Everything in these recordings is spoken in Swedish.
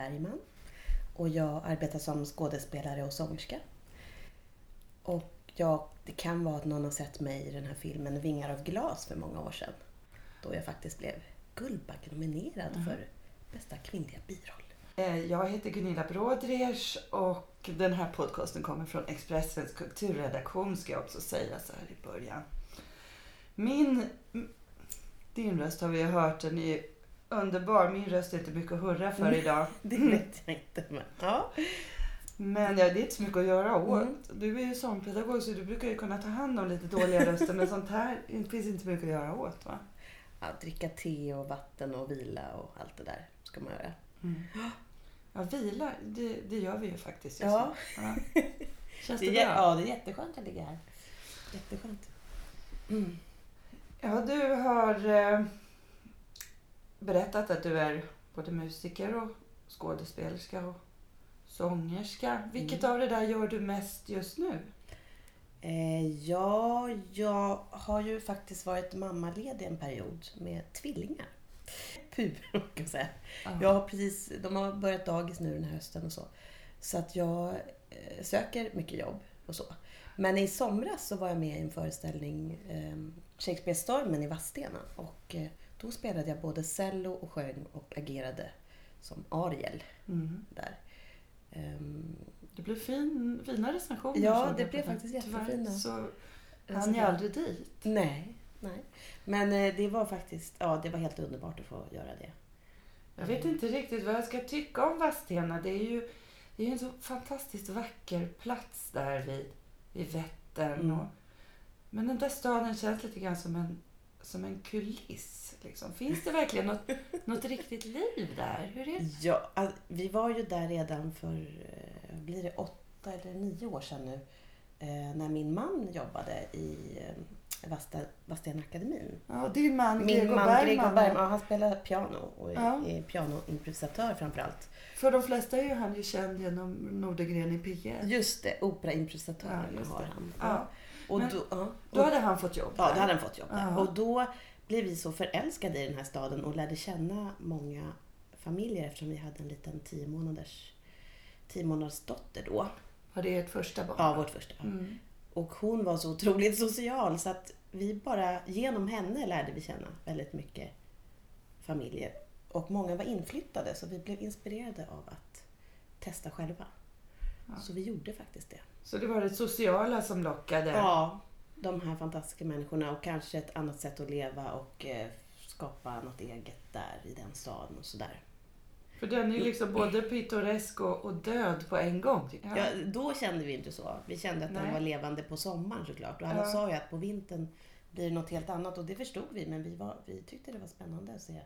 Bergman och jag arbetar som skådespelare och sångerska. Och ja, det kan vara att någon har sett mig i den här filmen Vingar av glas för många år sedan. Då jag faktiskt blev Guldbaggenominerad mm. för bästa kvinnliga biroll. Eh, jag heter Gunilla Brodrej och den här podcasten kommer från Expressens kulturredaktion ska jag också säga så här i början. Min, din röst har vi hört, den är underbar. Min röst är inte mycket att hurra för idag. det vet jag inte. Men, ja. men ja, det är inte så mycket att göra åt. Mm. Du är ju sångpedagog så du brukar ju kunna ta hand om lite dåliga röster. men sånt här finns inte mycket att göra åt va? Ja, dricka te och vatten och vila och allt det där ska man göra. Mm. Ja, vila, det, det gör vi ju faktiskt just ja. ja. Känns det, det bra? Ja, det är jätteskönt att ligga här. Jätteskönt. Mm. Ja, du har eh, berättat att du är både musiker och skådespelerska och sångerska. Vilket mm. av det där gör du mest just nu? Eh, ja, jag har ju faktiskt varit mammaledig en period med tvillingar. Pur, kan man säga. Jag har precis, de har börjat dagis nu den här hösten och så. Så att jag eh, söker mycket jobb och så. Men i somras så var jag med i en föreställning, eh, Shakespeare-stormen i Vadstena. Och eh, då spelade jag både cello och sjöng och agerade som Ariel mm. där. Um, det blev fin, fina recensioner. Ja, det blev faktiskt jättefina. Så hann jag aldrig dit. Nej, nej. Men eh, det var faktiskt, ja det var helt underbart att få göra det. Jag vet inte riktigt vad jag ska tycka om Vadstena. Det är ju det är en så fantastiskt vacker plats där vid, vid Vättern. Mm. Och, men den där staden känns lite grann som en, som en kuliss. Liksom. Finns det verkligen något, något riktigt liv där? Hur är det? Ja, alltså, vi var ju där redan för, eh, blir det åtta eller nio år sedan nu, eh, när min man jobbade i eh, Vadstena-akademin. Ja, din man Min Gregor man Bergman. Gregor Bergman, ja, han spelar piano och ja. är pianoimprovisatör framförallt. För de flesta är ju han ju känd genom Nordegren i P1. Just det, operaimprovisatören ja, har han. Ja. Och Men, då, ja, då hade han fått jobb Ja, då hade han fått jobb där. Och då blev vi så förälskade i den här staden och lärde känna många familjer eftersom vi hade en liten tio månaders, tio månaders dotter då. Var det ert första barn? Ja, vårt första barn. Mm. Och hon var så otroligt social så att vi bara, genom henne lärde vi känna väldigt mycket familjer. Och många var inflyttade så vi blev inspirerade av att testa själva. Ja. Så vi gjorde faktiskt det. Så det var det sociala som lockade? Ja, de här fantastiska människorna och kanske ett annat sätt att leva och eh, skapa något eget där i den staden och sådär. För den är ju liksom både pittoresk och, och död på en gång. Ja. ja. då kände vi inte så. Vi kände att Nej. den var levande på sommaren såklart. Och alla ja. sa ju att på vintern blir det något helt annat och det förstod vi. Men vi, var, vi tyckte det var spännande att se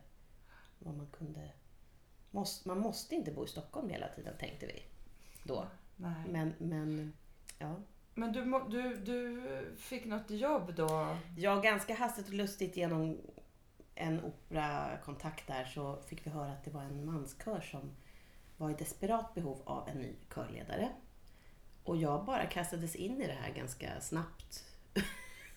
vad man kunde... Måste, man måste inte bo i Stockholm hela tiden tänkte vi då. Nej. Men, men ja. Men du, du, du fick något jobb då? Ja, ganska hastigt och lustigt genom en operakontakt där så fick vi höra att det var en manskör som var i desperat behov av en ny körledare. Och jag bara kastades in i det här ganska snabbt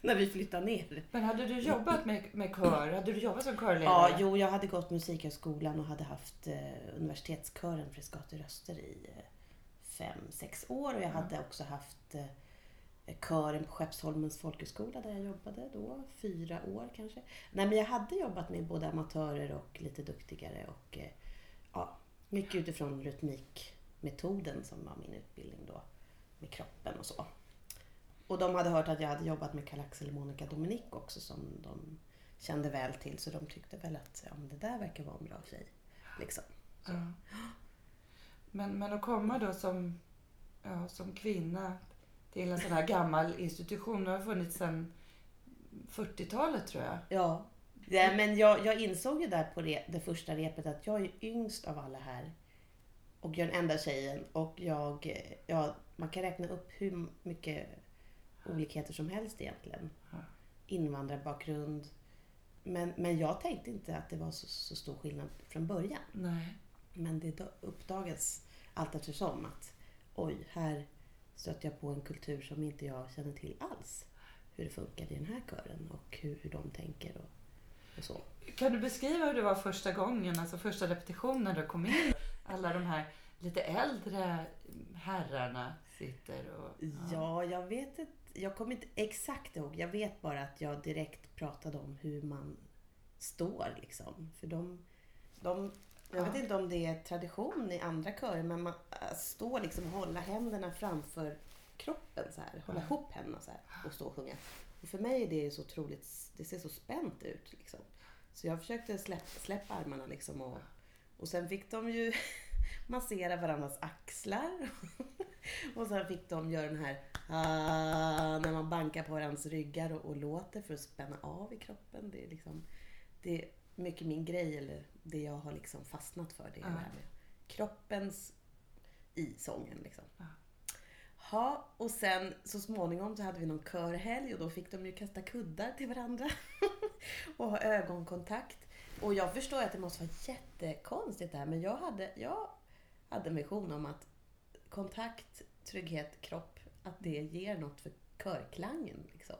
när vi flyttade ner. Men hade du jobbat med, med kör? Hade du jobbat som körledare? Ja, jo, jag hade gått Musikhögskolan och hade haft eh, universitetskören Frescati Röster i eh, fem, sex år. Och jag hade också haft eh, kören på Skeppsholmens folkhögskola där jag jobbade då, fyra år kanske. Nej men jag hade jobbat med både amatörer och lite duktigare och eh, ja, mycket utifrån rytmikmetoden som var min utbildning då, med kroppen och så. Och de hade hört att jag hade jobbat med Karl-Axel och Monica Dominic också som de kände väl till så de tyckte väl att ja, det där verkar vara en bra tjej. Liksom. Ja. Men, men att komma då som, ja, som kvinna till en sån här gammal institution. Den har funnits sedan 40-talet tror jag. Ja. ja men jag, jag insåg ju där på det, det första repet att jag är yngst av alla här. Och jag är den enda tjejen. Och jag, ja, man kan räkna upp hur mycket olikheter som helst egentligen. Invandrarbakgrund. Men, men jag tänkte inte att det var så, så stor skillnad från början. Nej. Men det uppdagades allt eftersom att oj, här stötte jag på en kultur som inte jag känner till alls. Hur det funkar i den här kören och hur, hur de tänker. Och, Kan du beskriva hur det var första gången, alltså första repetitionen när du kom in? Alla de här lite äldre herrarna sitter och... Ja, jag vet inte. Jag kommer inte exakt ihåg. Jag vet bara att jag direkt pratade om hur man står liksom. För de... de jag vet inte om det är tradition i andra körer, men man äh, står liksom och hålla händerna framför kroppen så här. Hålla ihop händerna så här och stå och sjunga. Och för mig är det så otroligt, det ser så spänt ut liksom. Så jag försökte släpp, släppa armarna liksom och, och sen fick de ju massera varandras axlar. och sen fick de göra den här ah, när man bankar på varandras ryggar och, och låter för att spänna av i kroppen. Det är liksom det är mycket min grej, eller det jag har liksom fastnat för. Det är Ja. det här med kroppens i sången. Liksom. Ja. Ja, och sen så småningom så hade vi någon körhelg och då fick de ju kasta kuddar till varandra och ha ögonkontakt. Och jag förstår att det måste vara jättekonstigt det här, men jag hade, jag hade en vision om att kontakt, trygghet, kropp, att det ger något för körklangen. Liksom.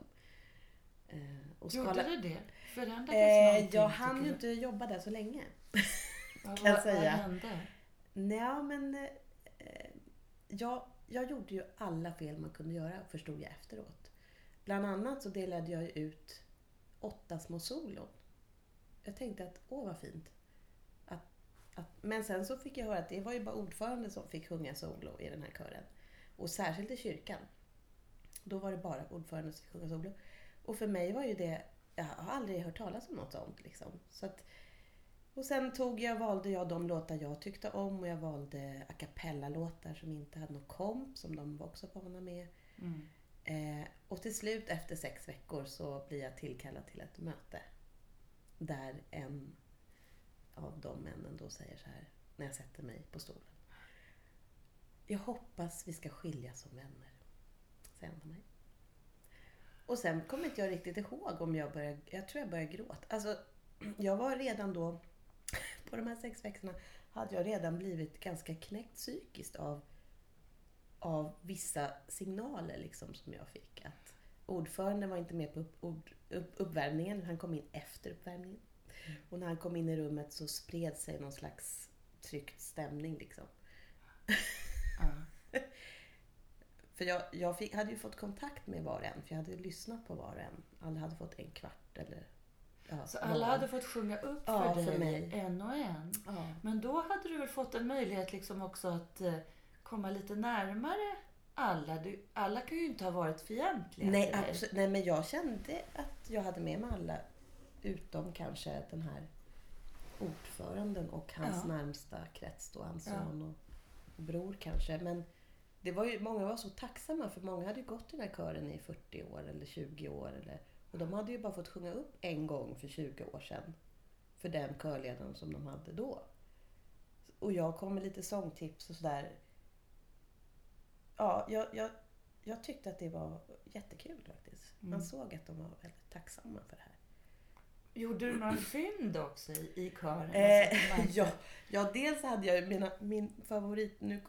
Eh, och Gjorde skala- det? Förändrades Eh, någonting? jag hann ju inte jobba där så länge. du? Vad- kan vad- säga. Vad hände? Nej, men eh, jag, jag gjorde ju alla fel man kunde göra, förstod jag efteråt. Bland annat så delade jag ut åtta små solon. Jag tänkte att, åh vad fint. Att, att, men sen så fick jag höra att det var ju bara ordförande som fick sjunga solo i den här kören. Och särskilt i kyrkan. Då var det bara ordförande som fick sjunga solo. Och för mig var ju det, jag har aldrig hört talas om något sånt. Liksom. Så att, och sen tog jag, valde jag de låtar jag tyckte om och jag valde a cappella-låtar som inte hade någon komp, som de var också vana med. Mm. Eh, och till slut efter sex veckor så blir jag tillkallad till ett möte. Där en av de männen då säger så här, när jag sätter mig på stolen. Jag hoppas vi ska skiljas som vänner. Säger han till mig. Och sen kommer inte jag riktigt ihåg om jag började, jag tror jag började gråta. Alltså, jag var redan då, på de här sex veckorna, hade jag redan blivit ganska knäckt psykiskt av av vissa signaler liksom som jag fick. Att ordföranden var inte med på upp, ord, upp, uppvärmningen, han kom in efter uppvärmningen. Och när han kom in i rummet så spred sig någon slags tryckt stämning. Liksom. Ja. För jag, jag fick, hade ju fått kontakt med var och en, för jag hade lyssnat på var och en. Alla hade fått en kvart eller... Ja, Så alla en. hade fått sjunga upp för Ja, dig för mig. en och en? Ja. Men då hade du väl fått en möjlighet liksom också att eh, komma lite närmare alla? Du, alla kan ju inte ha varit fientliga Nej, absolut, nej, men jag kände att jag hade med mig alla. Utom kanske den här ordföranden och hans närmsta krets då, hans son och bror kanske. Men det var ju, många var så tacksamma för många hade ju gått i den här kören i 40 år eller 20 år. Eller, och de hade ju bara fått sjunga upp en gång för 20 år sedan. För den körledaren som de hade då. Och jag kom med lite sångtips och sådär. Ja, jag, jag, jag tyckte att det var jättekul faktiskt. Man Mm. såg att de var väldigt tacksamma för det här. Gjorde du några fynd också i, i kören? Eh, Alltså, ja, ja, dels hade jag ju mina, min favorit, nu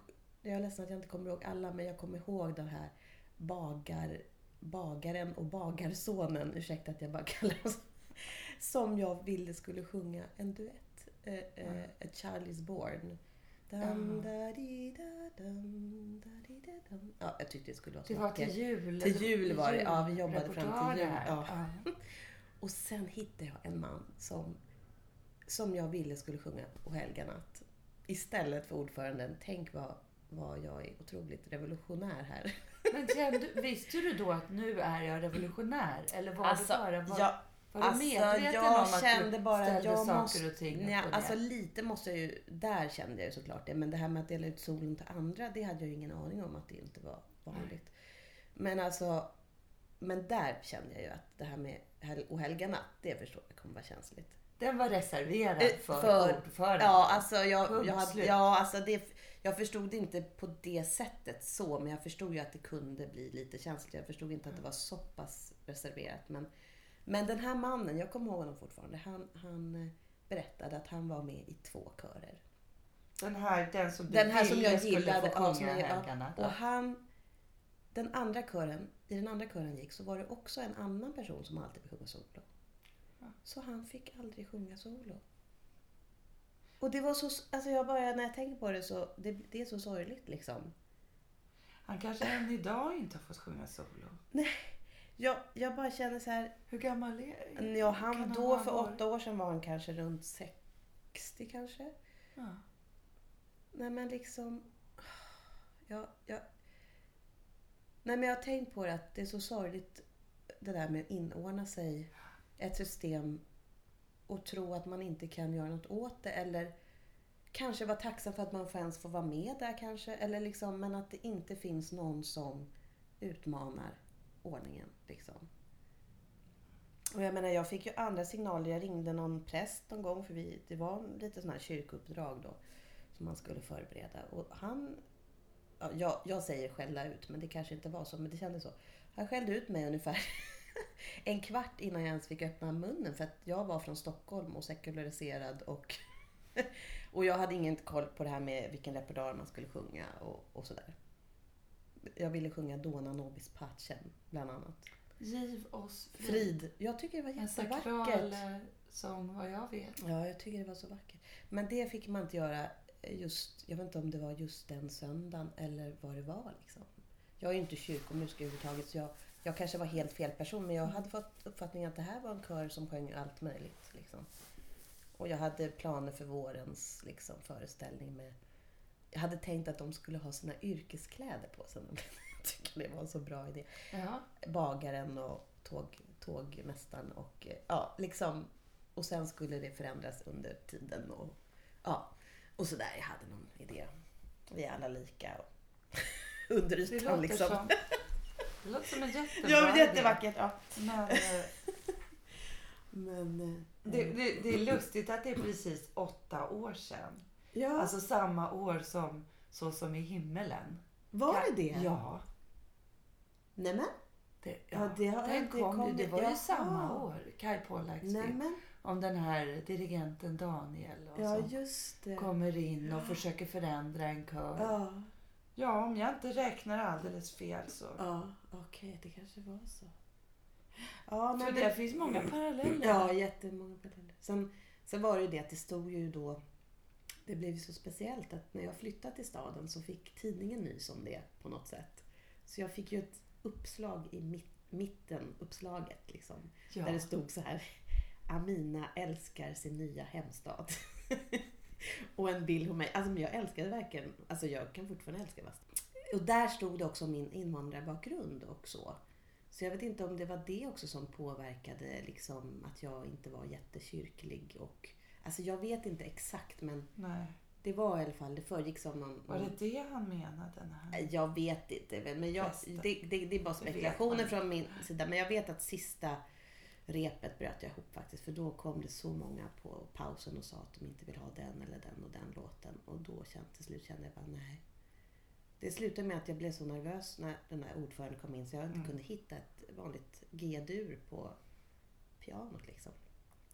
jag är ledsen att jag inte kommer ihåg alla, men jag kommer ihåg den här bagar, bagaren och bagarsonen, ursäkta att jag bara kallar så, som jag ville skulle sjunga en duett. Eh, eh, A Charlie's Born. Ja. da, di, da, dum, da, di, da, dum. Ja, jag tyckte det skulle vara så Det var vackert. till jul. Till jul var det, ja, vi jobbade fram till jul, här. ja. Och sen hittade jag en man som, som jag ville skulle sjunga O helga natt. Istället för ordföranden. Tänk vad, vad jag otroligt revolutionär här. Men kände, visste du då att nu är jag revolutionär? Eller var Alltså, du bara var, jag, var du alltså, medveten jag om att kände du bara, ställde jag saker måste, och ting nej, ner? Alltså lite måste jag ju, där kände jag ju såklart det. Men det här med att dela ut solen till andra, det hade jag ju ingen aning om att det inte var vanligt. Men alltså, men där kände jag ju att det här med hel- O helga natt, det förstår jag kommer vara känsligt. Den var reserverad Eh, för, för- ordföranden? Ja, alltså jag, jag, hade, ja, alltså det, jag förstod inte på det sättet så, men jag förstod ju att det kunde bli lite känsligt. Jag förstod inte att det var så pass reserverat. Men, men den här mannen, jag kommer ihåg honom fortfarande, han, han eh, berättade att han var med i två körer. Den här, den som du Den här som jag skulle gillade. få ja, som sjunga ja, och han, den andra kören, i den andra kören gick så var det också en annan person som alltid fick sjunga solo. Ja. Så han fick aldrig sjunga solo. Och det var så, alltså jag bara, när jag tänker på det så, det, det är så sorgligt liksom. Han kanske än idag inte har fått sjunga solo. Jag, jag bara känner så här, Hur gammal är ja, han kan då för varit? åtta år sedan var han kanske runt 60 kanske. Ja. Nej men liksom... Jag, jag, nej men jag har tänkt på det att det är så sorgligt det där med att inordna sig i ett system och tro att man inte kan göra något åt det. Eller kanske vara tacksam för att man ens får vara med där kanske. Eller liksom, men att det inte finns någon som utmanar ordningen. Liksom. Och jag menar, jag fick ju andra signaler. Jag ringde någon präst någon gång för vi, det var lite sådana här kyrkouppdrag då som man skulle förbereda. Och han, jag, jag säger skälla ut, men det kanske inte var så, men det kändes så. Han skällde ut mig ungefär en kvart innan jag ens fick öppna munnen för att jag var från Stockholm och sekulariserad och, och jag hade ingen koll på det här med vilken repertoar man skulle sjunga och, och sådär. Jag ville sjunga Dona Nobis Pacem, bland annat. Giv oss frid. Frid. Jag tycker det var En sakral jättevackert. sång vad jag vet. Ja, jag tycker det var så vackert. Men det fick man inte göra just, jag vet inte om det var just den söndagen eller vad det var liksom. Jag är ju inte kyrkomusiker överhuvudtaget så jag, jag kanske var helt fel person men jag hade fått uppfattningen att det här var en kör som sjöng allt möjligt. Liksom. Och jag hade planer för vårens liksom, föreställning med jag hade tänkt att de skulle ha sina yrkeskläder på sig. Jag tycker det var en så bra idé Ja. bagaren och tåg, tågmästaren och eh, ja, liksom. Och sen skulle det förändras under tiden och ja, och sådär. Jag hade någon idé. Vi är alla lika och under Det ytan låter, liksom. som, det låter som en jättebra Ja, men jättevackert. Ja. Men eh, Men, eh, det, det, det är lustigt att det är precis åtta år sedan. ja, Alltså samma år som Så som i himmelen. var det det? Ja. Nämen. Det, Ja, ja, det har- den det kom, kom det det- var ju samma år. Kai Pollaks film. Om den här dirigenten Daniel och Ja, som just det. kommer in och försöker förändra en kör. Ja, Ja, om jag inte räknar alldeles fel så. ja okej, det kanske var så. Ja, men det finns många paralleller. Ja, jättemånga paralleller. Sen, sen var det ju det att det stod ju då... Det blev ju så speciellt att när jag flyttade till staden så fick tidningen nys om det på något sätt. Så jag fick ju ett uppslag i mitt, mitten, uppslaget liksom. Ja. Där det stod så här. Amina älskar sin nya hemstad. och en bild på mig. Alltså men jag älskade verkligen, alltså jag kan fortfarande älska Vadstena. Och där stod det också min invandrarbakgrund och så. Så jag vet inte om det var det också som påverkade liksom att jag inte var jättekyrklig och Alltså jag vet inte exakt men Nej. det var i alla fall, det föregick som någon... Var det det han menade? Den här? Jag vet inte, men jag, det, det, det är bara spekulationer från min sida. Men jag vet att sista repet bröt jag ihop faktiskt. För då kom det så många på pausen och sa att de inte vill ha den eller den och den låten. Och då kände, till slut kände jag bara nej. Det slutade med att jag blev så nervös när den där ordföranden kom in så jag inte Mm. kunde hitta ett vanligt G-dur på pianot liksom.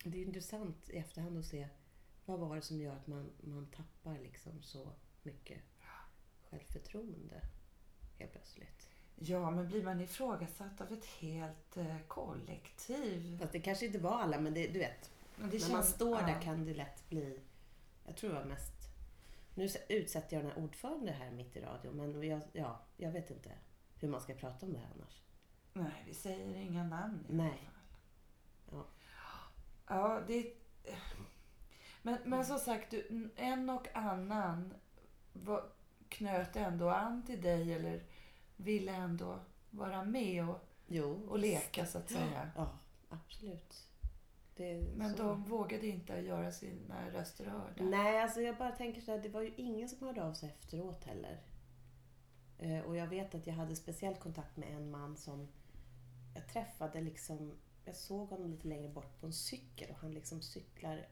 Det är ju intressant i efterhand att se vad var det som gör att man, man tappar liksom så mycket självförtroende helt plötsligt. Ja, men blir man ifrågasatt av ett helt eh, kollektiv? Fast det kanske inte var alla, men det, du vet. Men det när man känns- står ja. där kan det lätt bli... Jag tror det var mest... Nu utsätter jag den här ordföranden här mitt i radion, men jag, ja, jag vet inte hur man ska prata om det här annars. Nej, vi säger inga namn i Nej. alla fall. Ja. Ja, det... Men, men som sagt, du, en och annan var, knöt ändå an till dig eller ville ändå vara med och, Jo. och leka så att säga. Ja, absolut. Men så. de vågade inte göra sina röster hörda. Nej, alltså jag bara tänker så här, det var ju ingen som hörde av sig efteråt heller. Eh, och jag vet att jag hade speciell kontakt med en man som jag träffade liksom, jag såg honom lite längre bort på en cykel och han liksom cyklar,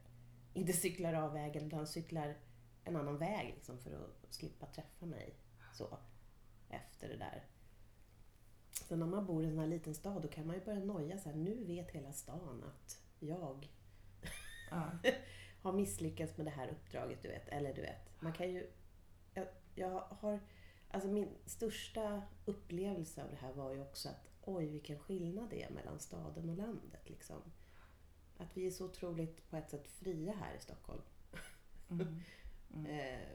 inte cyklar av vägen utan han cyklar en annan väg liksom för att slippa träffa mig så efter det där. Så när man bor i en sån här liten stad då kan man ju börja noja så här, nu vet hela stan att jag Ja. har misslyckats med det här uppdraget, du vet. Eller du vet, man kan ju... Jag, jag har... Alltså min största upplevelse av det här var ju också att oj vilken skillnad det är mellan staden och landet liksom. Att vi är så otroligt på ett sätt fria här i Stockholm. Mm. Mm. Eh,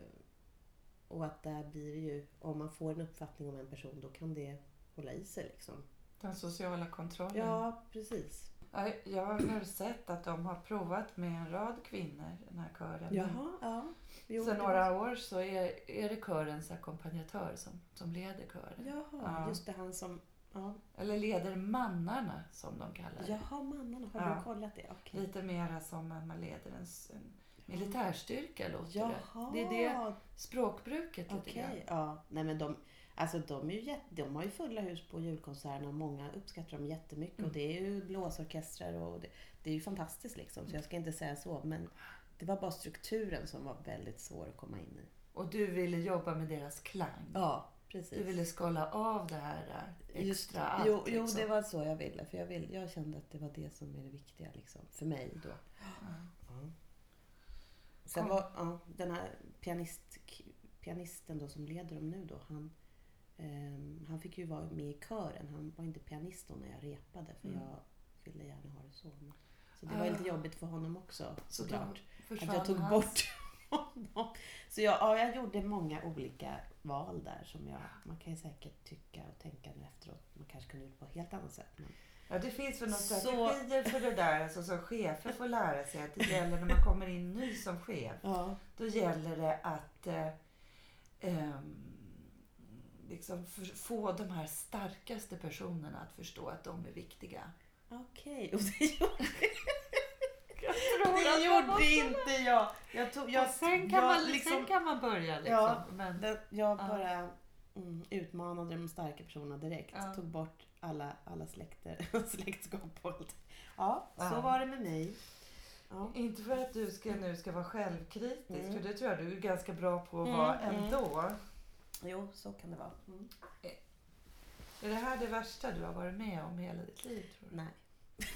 och att där blir det ju, om man får en uppfattning om en person, då kan det hålla i sig liksom. Den sociala kontrollen. Ja, precis. Ja, Jag har sett att de har provat med en rad kvinnor, den här kören. Jaha, ja. Jo, Sen några år så är, är det körens ackompanjatör som, som leder kören. Jaha, Ja. just det, han som... Ja. Eller leder mannarna som de kallar det. Jaha, mannarna. Har Ja. du kollat det? Okej. Lite mera som när man leder en, en militärstyrka låter Jaha, det. Det är det språkbruket lite grann. ja. Nej men de, alltså de, är ju jätte, de har ju fulla hus på julkonserterna och många uppskattar dem jättemycket. Mm. Och det är ju blåsorkestrar och det, det är ju fantastiskt liksom. Så jag ska inte säga så. Men det var bara strukturen som var väldigt svår att komma in i. Och du ville jobba med deras klang. Ja, precis. Du ville skala av det här Just extra det. allt. jo, jo, liksom. det var så jag ville. För jag, vill, jag kände att det var det som är det viktiga liksom, för mig då. Ja. Sen var ja, den här pianist, pianisten då som leder dem nu då. Han, ehm, han fick ju vara med i kören. Han var inte pianist då när jag repade. För Mm. jag ville gärna ha det så. Så det var Ah. lite jobbigt för honom också såklart. Att jag tog hans- bort honom. Så jag, ja, jag gjorde många olika val där som jag, man kan ju säkert tycka och tänka nu efteråt. Man kanske kunde gjort på ett helt annat sätt. Men, Ja, det finns väl några Så- strategier för det där alltså, som chefer får lära sig. Att det gäller när man kommer in ny som chef. ja. Då gäller det att eh, ehm, liksom för, få de här starkaste personerna att förstå att de är viktiga. Okej, och det gjorde, Jag det gjorde inte jag. Jag, tog, jag, och sen, kan jag, man, liksom, sen kan man börja liksom. Ja, Men, jag Ja. bara mm, utmanade de starka personerna direkt. Ja. Tog bort alla, alla släkter, släktskap och allt. Ja, så Ja. var det med mig. Ja. Inte för att du ska, nu ska vara självkritisk, Mm. för det tror jag du är ganska bra på att Mm, vara mm. ändå. Jo, så kan det vara. Mm. Är det här det värsta du har varit med om hela ditt liv? Tror du? Nej.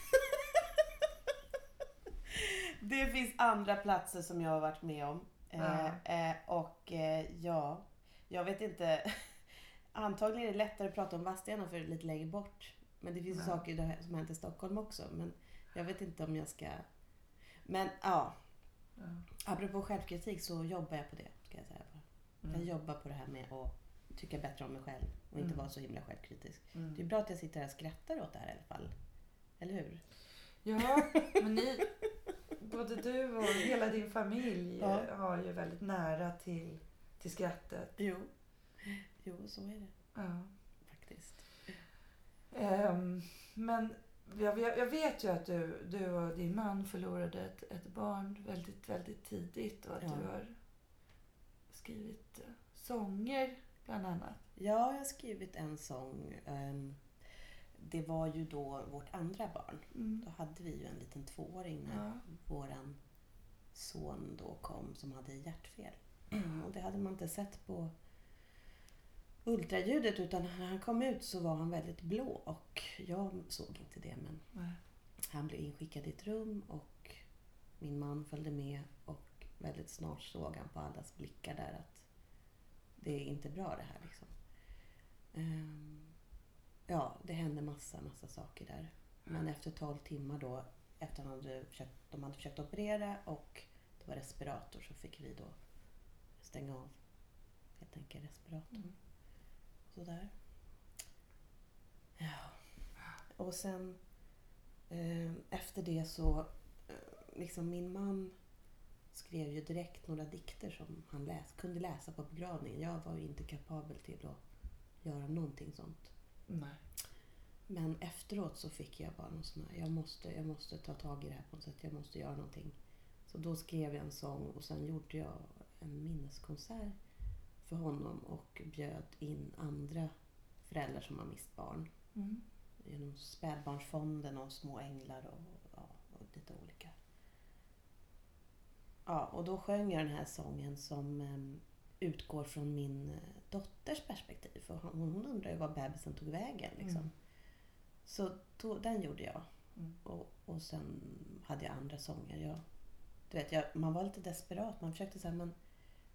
det finns andra platser som jag har varit med om. Eh, eh, och eh, ja, jag vet inte. Antagligen är det lättare att prata om Vadstena för det är lite längre bort. Men det finns ju saker där som hänt i Stockholm också. Men jag vet inte om jag ska... Men ja, Ja. apropå självkritik så jobbar jag på det. Ska jag säga bara. Jag Mm. jobbar på det här med att tycka bättre om mig själv och inte Mm. vara så himla självkritisk. Mm. Det är bra att jag sitter här och skrattar åt det här i alla fall. Eller hur? Ja, men ni, både du och hela din familj Ja. har ju väldigt nära till, till skrattet. Jo. Jo, så är det Ja. faktiskt. Ehm, men jag, jag vet ju att du, du och din man förlorade ett, ett barn väldigt, väldigt tidigt och att Ja. du har skrivit eh, sånger bland annat. Ja, jag har skrivit en sång. ehm, Det var ju då vårt andra barn. Mm. Då hade vi ju en liten tvååring när Ja. våran son då kom som hade hjärtfel. Och det hade man inte sett på ultraljudet utan när han kom ut så var han väldigt blå och jag såg inte det men Nej. han blev inskickad i ett rum och min man följde med och väldigt snart såg han på allas blickar där att det är inte bra det här liksom. Ehm, ja, det hände massa, massa saker där. Men efter 12 timmar då, efter han hade försökt, de hade försökt operera och det var respirator så fick vi då stänga av helt enkelt respiratorn. Mm. Sådär. Ja. Och sen eh, efter det så, eh, liksom min man skrev ju direkt några dikter som han läs, kunde läsa på begravningen. Jag var ju inte kapabel till att göra någonting sånt. Nej. Men efteråt så fick jag bara någon sån här, jag måste, jag måste ta tag i det här på något sätt, jag måste göra någonting. Så då skrev jag en sång och sen gjorde jag en minneskonsert för honom och bjöd in andra föräldrar som har mist barn. Mm. Genom Spädbarnsfonden och Små Änglar och, ja, och lite olika. Ja, och då sjöng jag den här sången som em, utgår från min eh, dotters perspektiv. För hon, hon undrar ju var bebisen tog vägen. Liksom. Mm. Så då, den gjorde jag. Mm. Och, och sen hade jag andra sånger. Jag, du vet, jag, man var lite desperat. Man försökte, här, man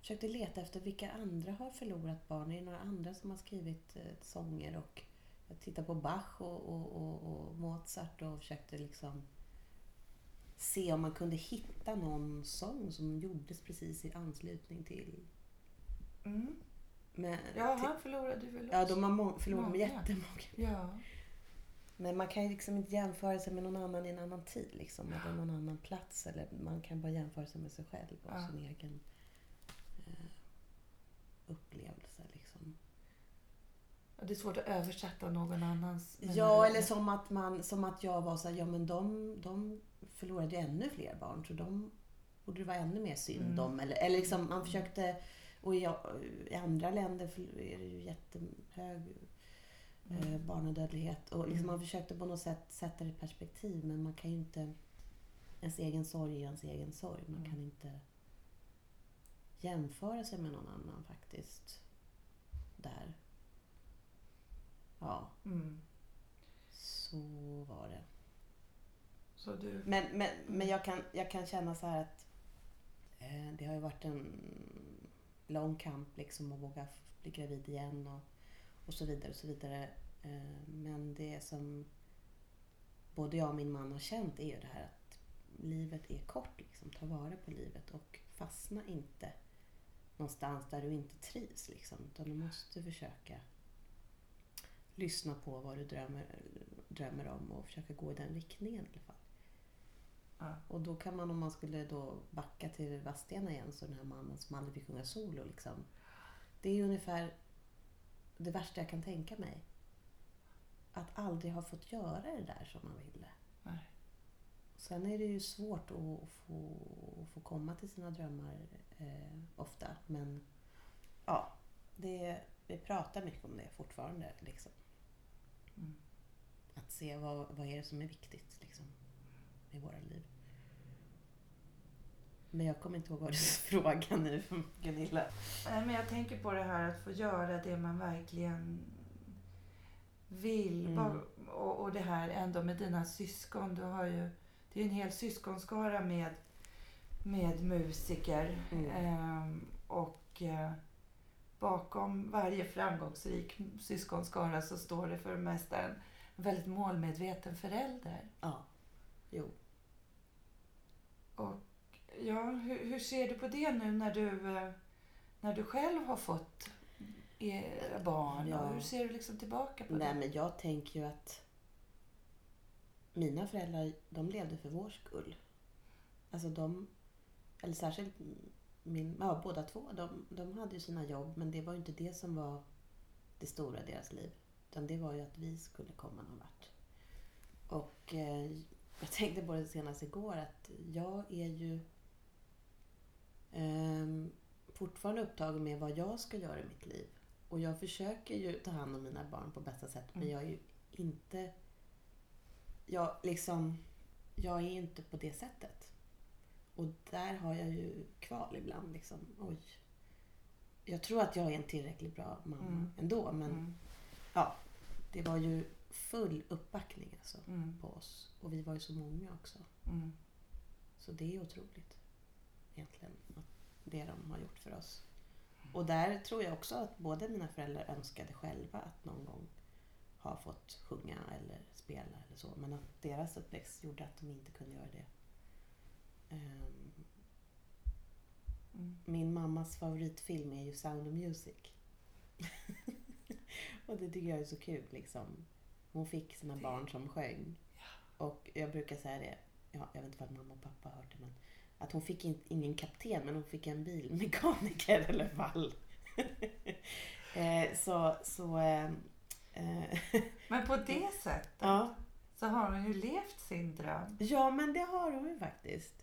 försökte leta efter vilka andra har förlorat barn. Är det några andra som har skrivit eh, sånger? Och jag tittade på Bach och, och, och, och Mozart och försökte liksom se om man kunde hitta någon sång som gjordes precis i anslutning till... Mm. Men, Ja, han förlorade väl ja också. de har må- förlorat Många. jättemånga. Ja. Men man kan ju liksom inte jämföra sig med någon annan i en annan tid. Liksom, eller någon annan plats. Eller man kan bara jämföra sig med sig själv och Ja. sin egen upplevelse. Liksom. Det är svårt att översätta någon annans. Ja, du? eller som att, man, som att jag var så här, ja men de, de förlorade ju ännu fler barn så de borde det vara ännu mer synd Mm. om. Eller, eller liksom man försökte, och i, i andra länder är det ju jättehög eh, Mm. barnadödlighet. Och liksom Mm. man försökte på något sätt sätta det i perspektiv men man kan ju inte, ens egen sorg är ens egen sorg. Man Mm. kan inte jämföra sig med någon annan faktiskt. Där. Ja. Mm. Så var det. Så du... Men, men, men jag, kan, jag kan känna så här att eh, det har ju varit en lång kamp liksom att våga bli gravid igen och, och så vidare. och så vidare. Eh, men det som både jag och min man har känt är ju det här att livet är kort. Liksom. Ta vara på livet och fastna inte någonstans där du inte trivs. Liksom. Utan du måste försöka lyssna på vad du drömmer, drömmer om och försöka gå i den riktningen i alla fall. Ja. Och då kan man om man skulle då backa till Vadstena igen så den här mannen som aldrig fick sjunga solo liksom. Det är ungefär det värsta jag kan tänka mig. Att aldrig ha fått göra det där som man ville. Sen är det ju svårt att få, att få komma till sina drömmar eh, ofta. Men ja, det, vi pratar mycket om det fortfarande. Liksom. Mm. Att se vad, vad är det som är viktigt liksom, i våra liv. Men jag kommer inte ihåg vad du frågade nu, Gunilla. Men jag tänker på det här att få göra det man verkligen vill. Mm. Och, och det här ändå med dina syskon. Du har ju, det är en hel syskonskara med, med musiker. Mm. Ehm, och eh, bakom varje framgångsrik syskonskara så står det för det mesta en väldigt målmedveten förälder. Ja, jo. Och ja, hur, hur ser du på det nu när du, eh, när du själv har fått eh, barn? Ja. Hur ser du liksom tillbaka på Nej, det? men jag tänker ju att mina föräldrar, de levde för vår skull. Alltså de, eller särskilt min, ja båda två, de, de hade ju sina jobb men det var ju inte det som var det stora i deras liv. Utan det var ju att vi skulle komma någon vart. Och eh, jag tänkte på det senast igår att jag är ju ehm, fortfarande upptagen med vad jag ska göra i mitt liv. Och jag försöker ju ta hand om mina barn på bästa sätt men Mm. jag är ju inte... Jag liksom... Jag är inte på det sättet. Och där har jag ju kval ibland liksom. Oj. Jag tror att jag är en tillräckligt bra mamma Mm. ändå men Mm, ja. Det var ju full uppbackning alltså mm, på oss. Och vi var ju så många också. mm, Så det är otroligt egentligen. Det de har gjort för oss. Och där tror jag också att båda mina föräldrar önskade själva att någon gång ha fått sjunga eller spela eller så. Men att deras uppväxt gjorde att de inte kunde göra det. Ehm, mm. Min mammas favoritfilm är ju Sound of Music. och det tycker jag är så kul liksom. Hon fick sina barn som sjöng. Och jag brukar säga det, ja, jag vet inte vad mamma och pappa har hört det men att hon fick in, ingen kapten men hon fick en bilmekaniker i alla fall. eh, så, så eh, Men på det sättet ja. så har hon ju levt sin dröm. ja men det har hon ju faktiskt.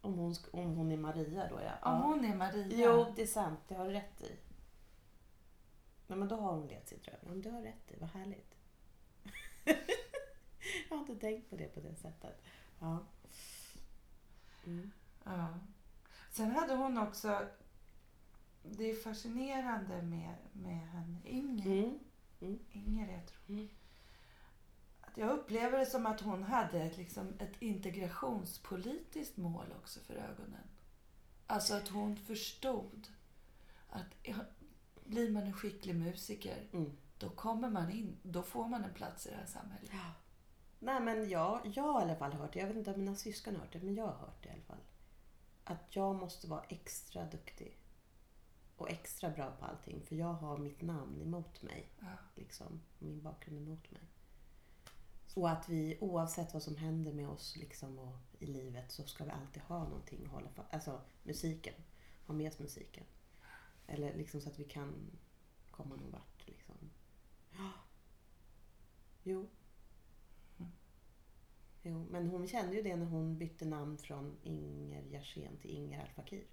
Om hon, om hon är Maria då ja. Om hon är Maria. Jo, det är sant. Det har du rätt i. Nej, men då har hon levt sin dröm. Ja, du har rätt i. Vad härligt. jag har inte tänkt på det på det sättet. Ja. Mm. Ja. Sen hade hon också... Det är fascinerande med, med henne. Inger. Mm. Inger, jag tror. Mm. Att jag upplever det som att hon hade ett, liksom, ett integrationspolitiskt mål också för ögonen. Alltså att hon förstod att blir man en skicklig musiker, Mm. då kommer man in, då får man en plats i det här samhället. Ja. Nej men jag, jag har i alla fall hört det. Jag vet inte om mina syskon har hört det, men jag har hört det i alla fall. Att jag måste vara extra duktig. Och extra bra på allting. För jag har mitt namn emot mig. Ja. Liksom. Min bakgrund emot mig. Och att vi oavsett vad som händer med oss liksom, och i livet så ska vi alltid ha någonting att hålla fast Alltså musiken. Ha med oss musiken. Eller liksom så att vi kan komma någon vart. Liksom. Ja. Jo. Jo, men hon kände ju det när hon bytte namn från Inger Jersén till Inger Al Fakir.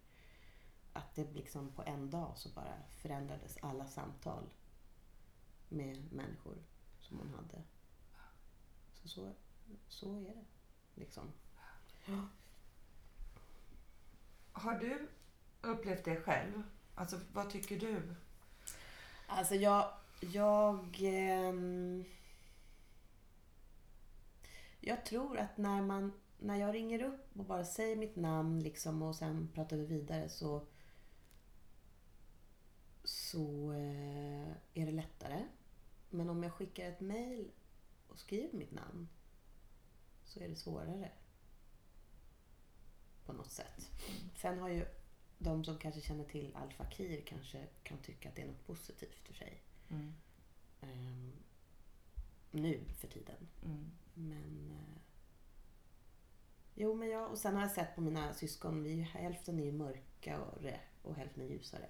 Att det liksom på en dag så bara förändrades alla samtal med människor som hon hade. Så, så, så är det. Liksom. Ja. Har du upplevt det själv? Alltså vad tycker du? Alltså jag... Jag... ehm, jag tror att när man... När jag ringer upp och bara säger mitt namn liksom och sen pratar vi vidare så... Så eh, är det lättare. Men om jag skickar ett mail och skriver mitt namn så är det svårare. På något sätt. Sen har ju de som kanske känner till Al Fakir kanske kan tycka att det är något positivt för sig. Mm. Ehm, nu för tiden. Mm. Men... Eh, jo, men jag... Och sen har jag sett på mina syskon, vi, hälften är ju mörkare och hälften är ljusare.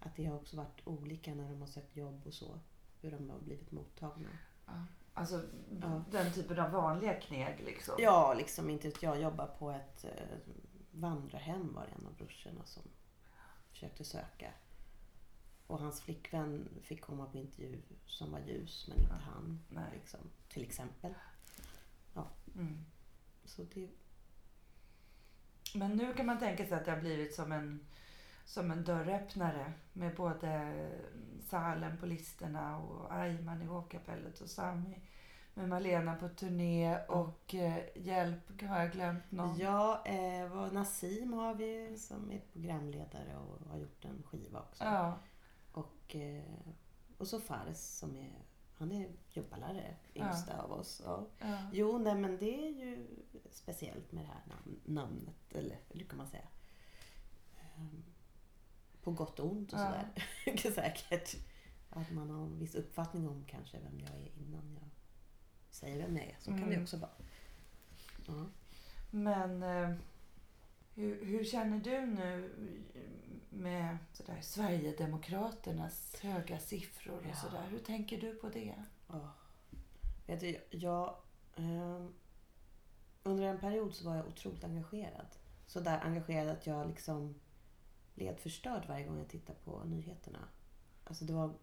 Att det har också varit olika när de har sökt jobb och så. Hur de har blivit mottagna. Ja. Alltså Ja. den typen av vanliga kneg liksom? Ja, liksom inte vet jag jobbar på ett eh, vandrarhem var det en av brorsorna som försökte söka. Och hans flickvän fick komma på intervju som var ljus men inte Ja. han. Liksom, till exempel. Mm. Så det, Men nu kan man tänka sig att det har blivit som en, som en dörröppnare med både Salem på listorna och Ayman i hovkapellet och Sami med Malena på turné och eh, Hjälp, har jag glömt någon? Ja, eh, vad Nassim har vi som är programledare och har gjort en skiva också. Ja, Och, eh, och så Fares som är, han är jobbalärare, yngsta av oss. Ja. ja. Jo, nej men det är ju speciellt med det här namn, namnet, eller hur kan man säga? Ehm, På gott och ont och Ja. sådär. Säkert. Att man har en viss uppfattning om kanske vem jag är innan jag säger vem jag är. Så kan det Mm. också vara. Ja. Men eh, hur, hur känner du nu med sådär, Sverigedemokraternas höga siffror och Ja. sådär? Hur tänker du på det? Ja. Vet du, jag... ehm, under en period så var jag otroligt engagerad. Så där engagerad att jag liksom blev förstörd varje gång jag tittade på nyheterna. Alltså det var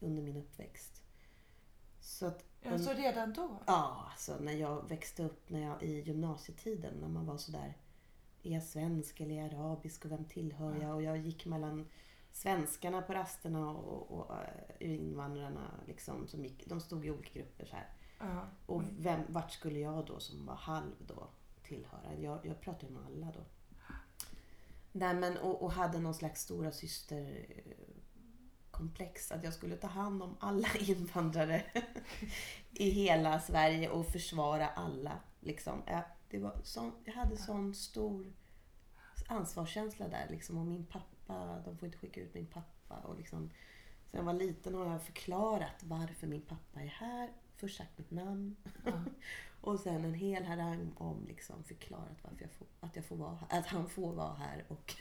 under min uppväxt. Så att... Ja, så redan då? Ja, alltså när jag växte upp när jag, i gymnasietiden när man var sådär Är jag svensk eller är jag arabisk och vem tillhör jag? Och jag gick mellan svenskarna på rasterna och, och, eh, invandrarna liksom, som gick, de stod i olika grupper så här. Ja. Och vem, vart skulle jag då som var halv då tillhöra? Jag, jag pratade ju med alla då. Nej, men, och, och hade någon slags stora syster komplex att jag skulle ta hand om alla invandrare i hela Sverige och försvara alla. Liksom. Jag, det var sån, jag hade sån stor ansvarskänsla där. Liksom, och min pappa, de får inte skicka ut min pappa. Och liksom, sen jag var liten har jag förklarat varför min pappa är här. Först sagt mitt namn. Ja. Och sen en hel harang om liksom förklarat varför jag får, att, jag får vara här, att han får vara här. Och,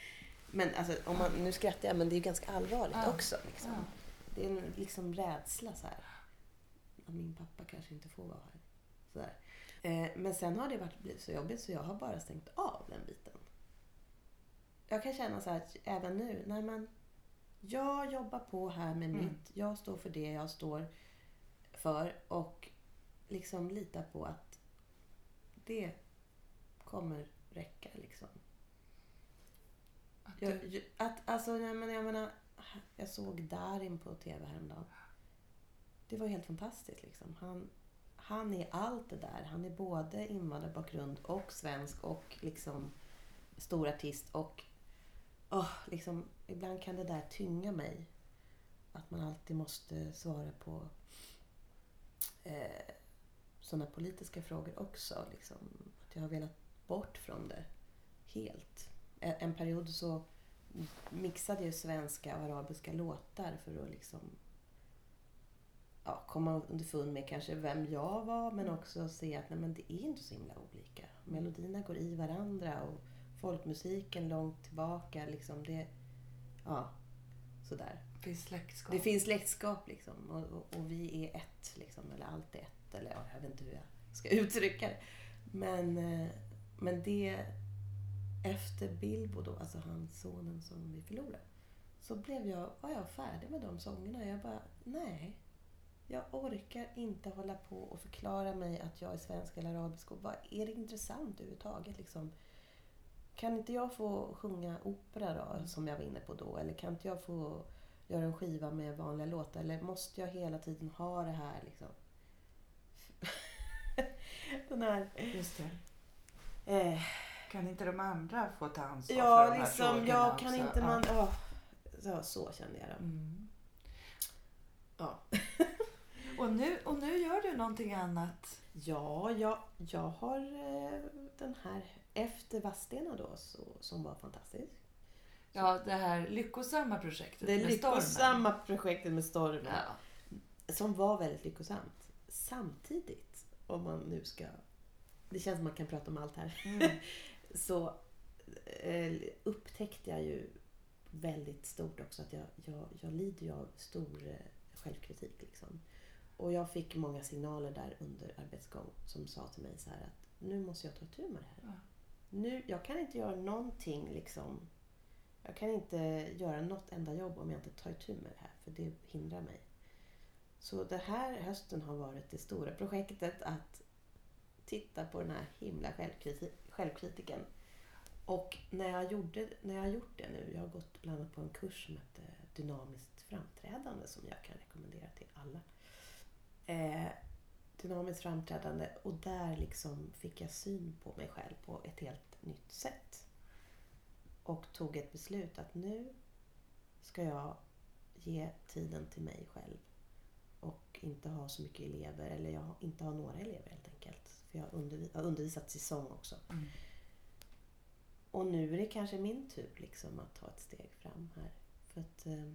men alltså, om man, nu skrattar jag men det är ju ganska allvarligt Ja. också. Liksom. Ja. Det är en liksom rädsla så här. Att min pappa kanske inte får vara här. Så där. Eh, men sen har det varit, blivit så jobbigt så jag har bara stängt av den biten. Jag kan känna så här att även nu, nej men jag jobbar på här med Mm. mitt. Jag står för det jag står för och liksom lita på att det kommer räcka liksom. Att Jag, jag, att, alltså, jag menar, jag menar, jag såg Darin på TV häromdagen. Det var helt fantastiskt. Liksom. Han, han är allt det där. Han är både invandrarbakgrund och svensk och liksom stor artist. Och åh, liksom, ibland kan det där tynga mig. Att man alltid måste svara på eh, sådana politiska frågor också. Liksom. Att jag har velat bort från det helt. En, en period så mixade jag svenska och arabiska låtar för att liksom ja, komma underfund med kanske vem jag var men också se att nej, men det är inte så himla olika. Melodierna går i varandra och folkmusiken långt tillbaka. Liksom det, ja, sådär. Det finns släktskap. Det finns släktskap liksom. Och, och, och, vi är ett, liksom. Eller allt är ett. Eller ja, jag vet inte hur jag ska uttrycka det. Men, eh, men det... Efter Bilbo då, alltså han sonen som vi förlorade. Så blev jag, var jag färdig med de sångerna. Jag bara, nej. Jag orkar inte hålla på och förklara mig att jag är svensk eller arabisk. Och vad är det intressant överhuvudtaget? Liksom, kan inte jag få sjunga opera då, som jag var inne på då? Eller kan inte jag få göra en skiva med vanliga låtar? Eller måste jag hela tiden ha det här liksom? Den här... Just det. Eh, Kan inte de andra få ta ansvar ja, för de här liksom, frågorna ja, kan också? inte man... Ja. Ja. Så, så kände jag då. Mm. Ja. Och, nu, och nu gör du någonting annat. Ja, jag, jag har eh, den här efter Vadstena då, så, som var fantastisk. Ja, det här lyckosamma projektet Det med lyckosamma projektet med stormen. stormen. Ja. Som var väldigt lyckosamt. Samtidigt, om man nu ska... Det känns som man kan prata om allt här. Mm. så eh, upptäckte jag ju väldigt stort också att jag, jag, jag lider ju av stor eh, självkritik. Liksom. Och jag fick många signaler där under arbetsgång som sa till mig så här att nu måste jag ta tur med det här. Ja. Nu, jag kan inte göra någonting liksom. Jag kan inte göra något enda jobb om jag inte tar itu med det här för det hindrar mig. Så det här hösten har varit det stora projektet att titta på den här himla självkriti- självkritiken. Och när jag, gjorde, när jag har gjort det nu, jag har gått bland annat på en kurs som heter Dynamiskt framträdande som jag kan rekommendera till alla. Eh, dynamiskt framträdande och där liksom fick jag syn på mig själv på ett helt nytt sätt. Och tog ett beslut att nu ska jag ge tiden till mig själv. Och inte ha så mycket elever, eller jag inte ha några elever helt enkelt. För jag har undervisat säsong också. Mm. Och nu är det kanske min tur liksom att ta ett steg fram här. För att... Eh,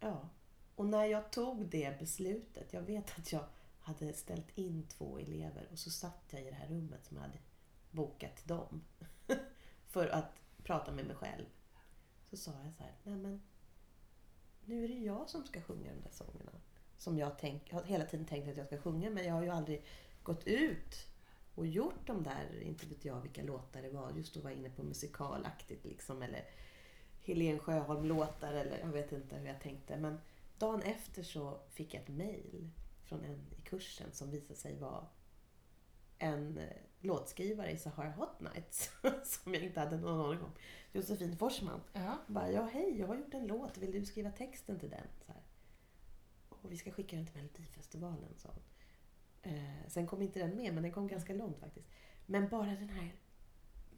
ja. Och när jag tog det beslutet, jag vet att jag hade ställt in två elever och så satt jag i det här rummet som jag hade bokat till dem för att prata med mig själv. Så sa jag så här, nej men nu är det jag som ska sjunga de där sångerna. Som jag, tänk, jag har hela tiden tänkt att jag ska sjunga men jag har ju aldrig gått ut och gjort de där, inte vet jag vilka låtar det var, just att vara inne på musikalaktigt liksom eller Helen Sjöholm-låtar eller jag vet inte hur jag tänkte. Men dagen efter så fick jag ett mail från en i kursen som visade sig vara en eh, låtskrivare i Sahara Hot Nights som jag inte hade någon aning om. Josefin Forsman. Ja. Bara, ja hej, jag har gjort en låt. Vill du skriva texten till den? Så här. Och vi ska skicka den till Melodifestivalen, sa hon. Eh, sen kom inte den med, men den kom ganska långt faktiskt. Men bara den här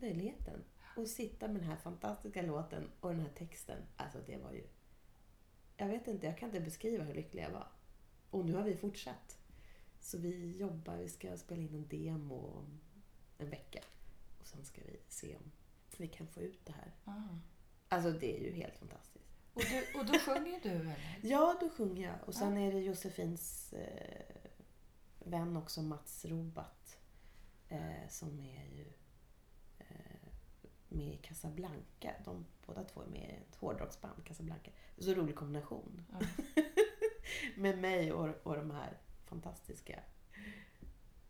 möjligheten. Att sitta med den här fantastiska låten och den här texten. Alltså det var ju... Jag vet inte, jag kan inte beskriva hur lycklig jag var. Och nu har vi fortsatt. Så vi jobbar, vi ska spela in en demo en vecka. Och sen ska vi se om vi kan få ut det här. Ah. Alltså det är ju helt fantastiskt. Och, du, och då sjunger du eller? Ja, då sjunger jag. Och sen är det Josefins eh, vän också, Mats Robat. Eh, som är ju eh, med i Casablanca. De båda två är med i ett hårdrocksband, Casablanca. Så rolig kombination. Ja. med mig och, och de här fantastiska.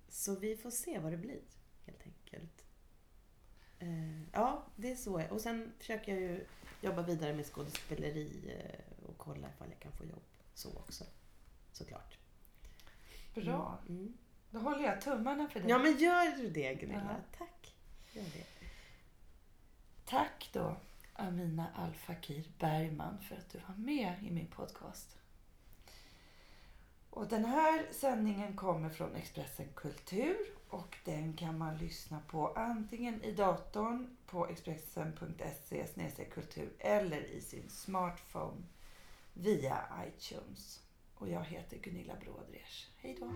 Så vi får se vad det blir, helt enkelt. Eh, ja, det är så. Och sen försöker jag ju jobba vidare med skådespeleri eh, och kolla ifall jag kan få jobb så också. Såklart. Bra. Mm. Mm. Då håller jag tummarna för dig. Ja, men gör du det Gunilla? Ja. Tack. Gör det. Tack då Amina Al-Fakir Bergman för att du var med i min podcast. Och den här sändningen kommer från Expressen Kultur och den kan man lyssna på antingen i datorn på expressen.se kultur eller i sin smartphone via iTunes. Och jag heter Gunilla Brådresch. Hej då!